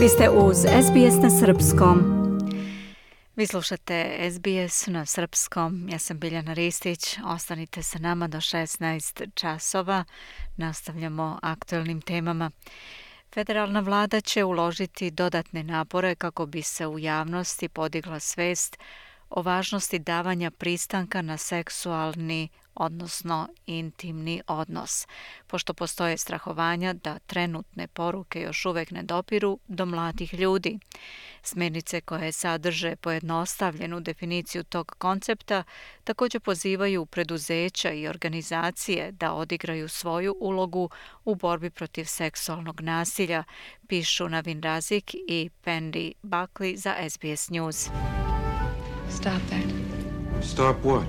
Vi ste uz SBS na Srpskom. Vi slušate SBS na Srpskom. Ja sam Biljana Ristić. Ostanite sa nama do 16 časova. Nastavljamo aktuelnim temama. Federalna vlada će uložiti dodatne napore kako bi se u javnosti podigla svest o važnosti davanja pristanka na seksualni odnosno intimni odnos, pošto postoje strahovanja da trenutne poruke još uvek ne dopiru do mladih ljudi. Smernice koje sadrže pojednostavljenu definiciju tog koncepta također pozivaju preduzeća i organizacije da odigraju svoju ulogu u borbi protiv seksualnog nasilja, pišu Navin Razik i Pendy Buckley za SBS News. Stop that. Stop what?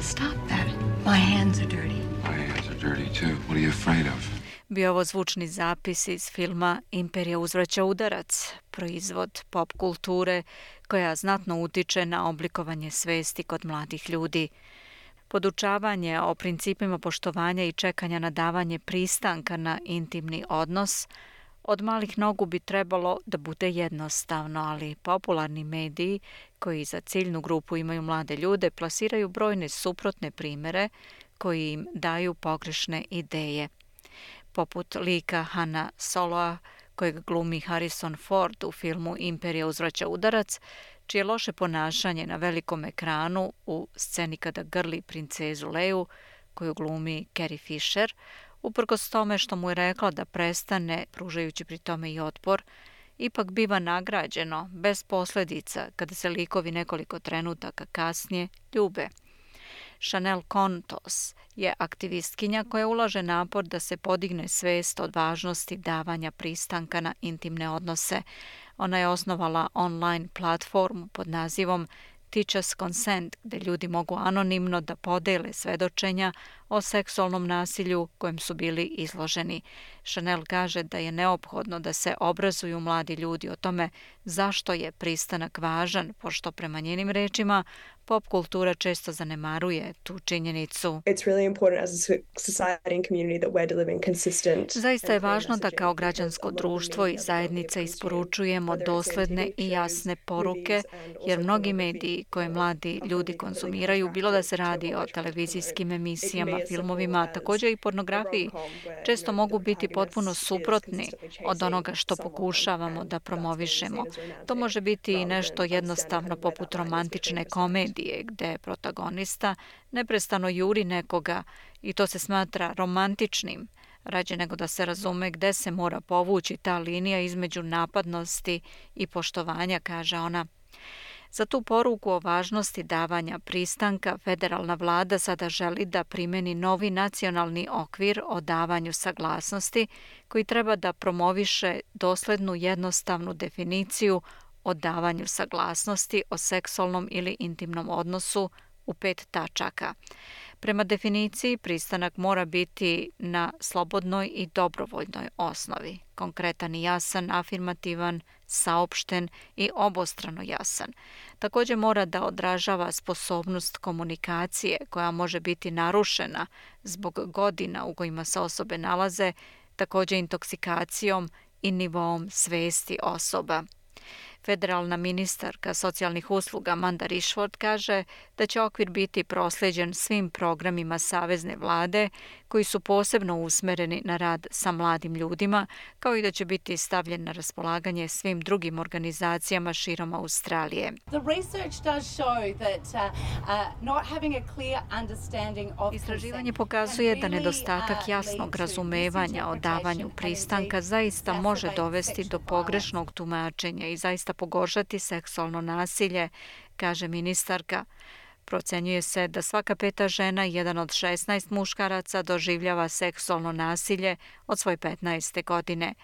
Stop that. My hands are dirty. My hands are dirty too. What are you afraid of? Bio ovo zvučni zapis iz filma Imperija uzvraća udarac, proizvod pop kulture koja znatno utiče na oblikovanje svesti kod mladih ljudi. Podučavanje o principima poštovanja i čekanja na davanje pristanka na intimni odnos – Od malih nogu bi trebalo da bude jednostavno, ali popularni mediji koji za ciljnu grupu imaju mlade ljude plasiraju brojne suprotne primere koji im daju pogrešne ideje. Poput lika Hanna Soloa, kojeg glumi Harrison Ford u filmu Imperija uzvraća udarac, čije loše ponašanje na velikom ekranu u sceni kada grli princezu Leju, koju glumi Carrie Fisher, uprkos tome što mu je rekla da prestane, pružajući pri tome i otpor, ipak biva nagrađeno, bez posljedica, kada se likovi nekoliko trenutaka kasnije ljube. Chanel Contos je aktivistkinja koja ulaže napor da se podigne svest od važnosti davanja pristanka na intimne odnose. Ona je osnovala online platformu pod nazivom Teachers Consent, gde ljudi mogu anonimno da podele svedočenja o seksualnom nasilju kojem su bili izloženi. Chanel kaže da je neophodno da se obrazuju mladi ljudi o tome zašto je pristanak važan, pošto prema njenim rečima pop kultura često zanemaruje tu činjenicu. Zaista je važno da kao građansko društvo i zajednica isporučujemo dosledne i jasne poruke, jer mnogi mediji koje mladi ljudi konsumiraju, bilo da se radi o televizijskim emisijama, filmovima, također i pornografiji, često mogu biti potpuno suprotni od onoga što pokušavamo da promovišemo. To može biti i nešto jednostavno poput romantične komedije, komedije gde protagonista neprestano juri nekoga i to se smatra romantičnim, rađe nego da se razume gde se mora povući ta linija između napadnosti i poštovanja, kaže ona. Za tu poruku o važnosti davanja pristanka, federalna vlada sada želi da primeni novi nacionalni okvir o davanju saglasnosti koji treba da promoviše doslednu jednostavnu definiciju o davanju saglasnosti o seksualnom ili intimnom odnosu u pet tačaka. Prema definiciji, pristanak mora biti na slobodnoj i dobrovoljnoj osnovi, konkretan i jasan, afirmativan, saopšten i obostrano jasan. Također mora da odražava sposobnost komunikacije koja može biti narušena zbog godina u kojima se osobe nalaze, također intoksikacijom i nivom svesti osoba. Federalna ministarka socijalnih usluga Amanda Rishford kaže da će okvir biti prosljeđen svim programima Savezne vlade koji su posebno usmereni na rad sa mladim ljudima, kao i da će biti stavljen na raspolaganje svim drugim organizacijama širom Australije. Istraživanje pokazuje da nedostatak uh, jasnog razumevanja o davanju pristanka zaista može dovesti do pogrešnog tumačenja i zaista pogoršati seksualno nasilje, kaže ministarka. Procenjuje se da svaka peta žena i jedan od 16 muškaraca doživljava seksualno nasilje od svoje 15. godine.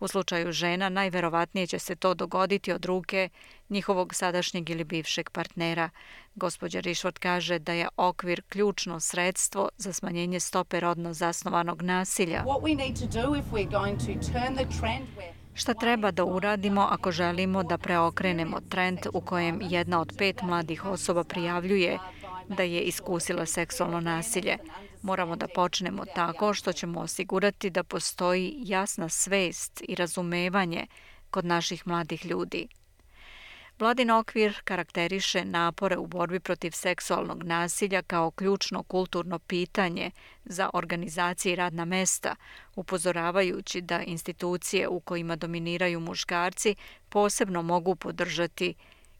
U slučaju žena najverovatnije će se to dogoditi od ruke njihovog sadašnjeg ili bivšeg partnera. Gospođa Rišvort kaže da je okvir ključno sredstvo za smanjenje stope rodno zasnovanog nasilja. What we need to do if we're going to turn the trend where Šta treba da uradimo ako želimo da preokrenemo trend u kojem jedna od pet mladih osoba prijavljuje da je iskusila seksualno nasilje? Moramo da počnemo tako što ćemo osigurati da postoji jasna svest i razumevanje kod naših mladih ljudi. Vladin okvir karakteriše napore u borbi protiv seksualnog nasilja kao ključno kulturno pitanje za organizacije i radna mesta, upozoravajući da institucije u kojima dominiraju muškarci posebno mogu podržati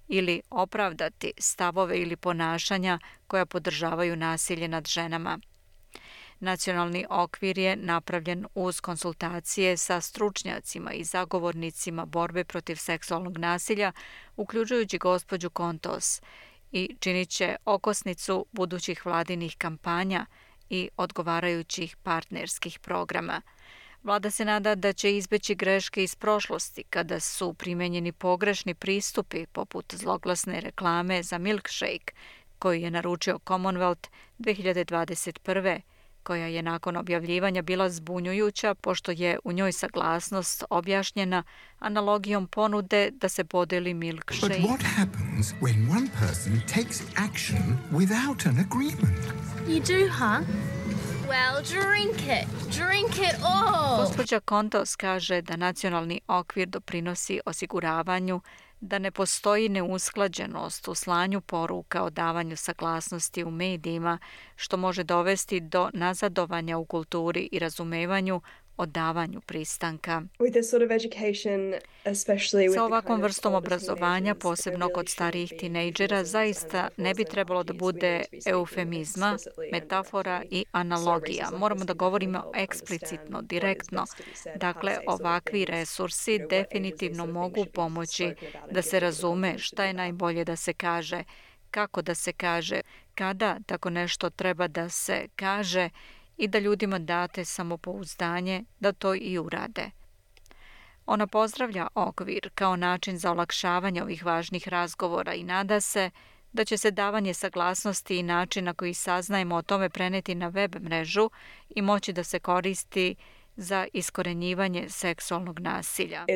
ili opravdati stavove ili ponašanja koja podržavaju nasilje nad ženama. Nacionalni okvir je napravljen uz konsultacije sa stručnjacima i zagovornicima borbe protiv seksualnog nasilja, uključujući gospođu Kontos, i činit će okosnicu budućih vladinih kampanja i odgovarajućih partnerskih programa. Vlada se nada da će izbeći greške iz prošlosti kada su primenjeni pogrešni pristupi poput zloglasne reklame za milkshake koju je naručio Commonwealth 2021 koja je nakon objavljivanja bila zbunjujuća pošto je u njoj saglasnost objašnjena analogijom ponude da se podeli milkshake. But what happens when one person takes action without an agreement? You do, huh? Well, drink it. Drink it all. Gospođa Kontos kaže da nacionalni okvir doprinosi osiguravanju da ne postoji neusklađenost u slanju poruka o davanju saglasnosti u medijima, što može dovesti do nazadovanja u kulturi i razumevanju o davanju pristanka. Sa ovakvom vrstom obrazovanja, posebno kod starijih tinejdžera, zaista ne bi trebalo da bude eufemizma, metafora i analogija. Moramo da govorimo eksplicitno, direktno. Dakle, ovakvi resursi definitivno mogu pomoći da se razume šta je najbolje da se kaže, kako da se kaže, kada tako nešto treba da se kaže i da ljudima date samopouzdanje da to i urade. Ona pozdravlja okvir kao način za olakšavanje ovih važnih razgovora i nada se da će se davanje saglasnosti i način na koji saznajemo o tome preneti na web mrežu i moći da se koristi za iskorenjivanje seksualnog nasilja.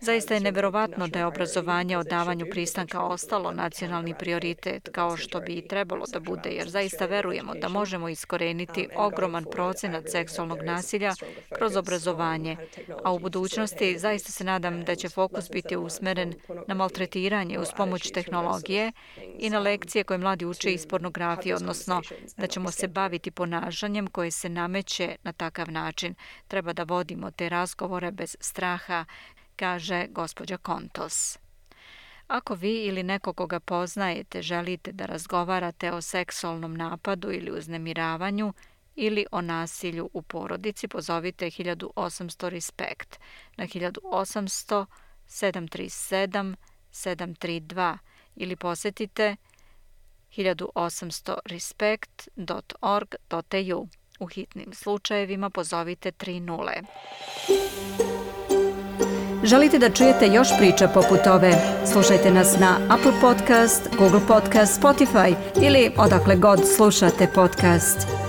Zaista je neverovatno da je obrazovanje o davanju pristanka ostalo nacionalni prioritet kao što bi i trebalo da bude, jer zaista verujemo da možemo iskoreniti ogroman procenat seksualnog nasilja kroz obrazovanje, a u budućnosti zaista se nadam da će fokus biti usmeren na maltretiranje uz pomoć tehnologije i na lekcije koje mladi uče iz pornografije, odnosno da ćemo se baviti ponašanjem koje se nameće moguće na takav način. Treba da vodimo te razgovore bez straha, kaže gospođa Kontos. Ako vi ili neko koga poznajete želite da razgovarate o seksualnom napadu ili uznemiravanju ili o nasilju u porodici, pozovite 1800 Respect na 1800 737 732 ili posetite 1800respect.org.eu. U hitnim slučajevima pozovite 30. Želite da čujete još priča poput ove? Slušajte nas na Apple Podcast, Google Podcast, Spotify ili odakle god slušate podcast.